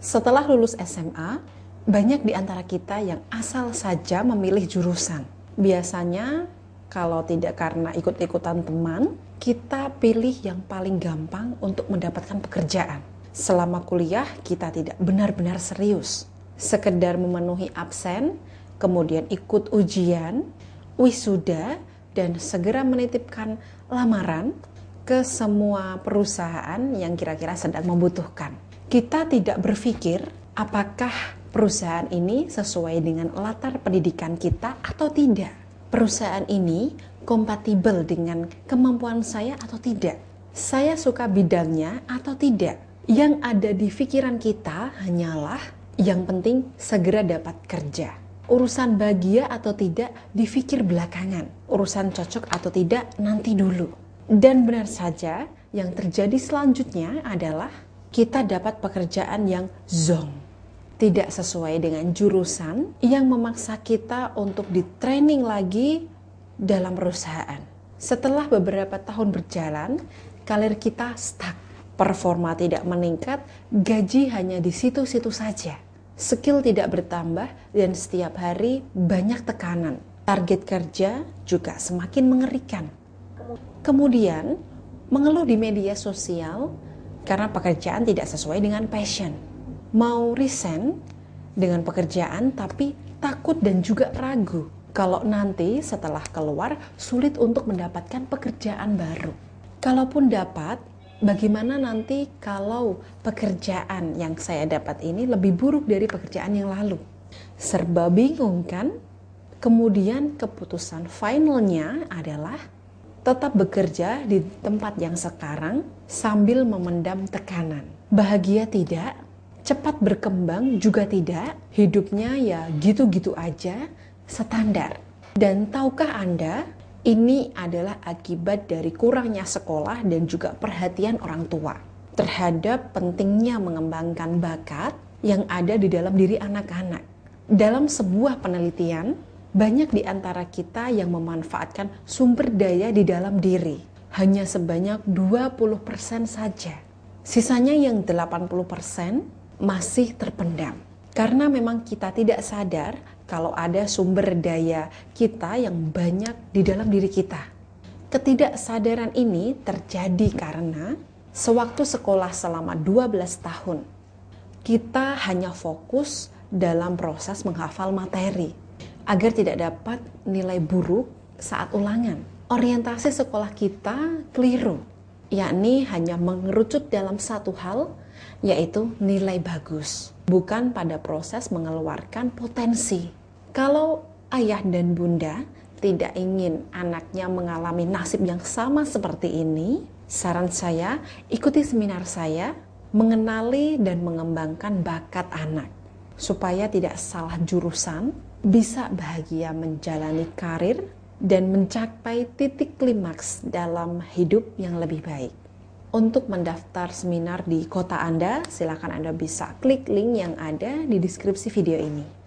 Setelah lulus SMA, banyak di antara kita yang asal saja memilih jurusan. Biasanya, kalau tidak karena ikut-ikutan teman, kita pilih yang paling gampang untuk mendapatkan pekerjaan. Selama kuliah, kita tidak benar-benar serius. Sekedar memenuhi absen, kemudian ikut ujian, wisuda, dan segera menitipkan lamaran ke semua perusahaan yang kira-kira sedang membutuhkan. Kita tidak berpikir apakah perusahaan ini sesuai dengan latar pendidikan kita atau tidak. Perusahaan ini kompatibel dengan kemampuan saya atau tidak. Saya suka bidangnya atau tidak. Yang ada di pikiran kita hanyalah yang penting segera dapat kerja. Urusan bahagia atau tidak difikir belakangan. Urusan cocok atau tidak nanti dulu. Dan benar saja, yang terjadi selanjutnya adalah kita dapat pekerjaan yang zong, tidak sesuai dengan jurusan yang memaksa kita untuk di training lagi dalam perusahaan. Setelah beberapa tahun berjalan, karir kita stuck, performa tidak meningkat, gaji hanya di situ-situ saja. Skill tidak bertambah dan setiap hari banyak tekanan. Target kerja juga semakin mengerikan Kemudian mengeluh di media sosial karena pekerjaan tidak sesuai dengan passion. Mau resign dengan pekerjaan tapi takut dan juga ragu kalau nanti setelah keluar sulit untuk mendapatkan pekerjaan baru. Kalaupun dapat, bagaimana nanti kalau pekerjaan yang saya dapat ini lebih buruk dari pekerjaan yang lalu? Serba bingung kan? Kemudian keputusan finalnya adalah tetap bekerja di tempat yang sekarang sambil memendam tekanan. Bahagia tidak, cepat berkembang juga tidak, hidupnya ya gitu-gitu aja, standar. Dan tahukah Anda, ini adalah akibat dari kurangnya sekolah dan juga perhatian orang tua terhadap pentingnya mengembangkan bakat yang ada di dalam diri anak-anak. Dalam sebuah penelitian, banyak di antara kita yang memanfaatkan sumber daya di dalam diri. Hanya sebanyak 20% saja. Sisanya yang 80% masih terpendam. Karena memang kita tidak sadar kalau ada sumber daya kita yang banyak di dalam diri kita. Ketidaksadaran ini terjadi karena sewaktu sekolah selama 12 tahun, kita hanya fokus dalam proses menghafal materi agar tidak dapat nilai buruk saat ulangan. Orientasi sekolah kita keliru, yakni hanya mengerucut dalam satu hal, yaitu nilai bagus, bukan pada proses mengeluarkan potensi. Kalau ayah dan bunda tidak ingin anaknya mengalami nasib yang sama seperti ini, saran saya ikuti seminar saya mengenali dan mengembangkan bakat anak supaya tidak salah jurusan bisa bahagia menjalani karir dan mencapai titik klimaks dalam hidup yang lebih baik. Untuk mendaftar seminar di kota Anda, silakan Anda bisa klik link yang ada di deskripsi video ini.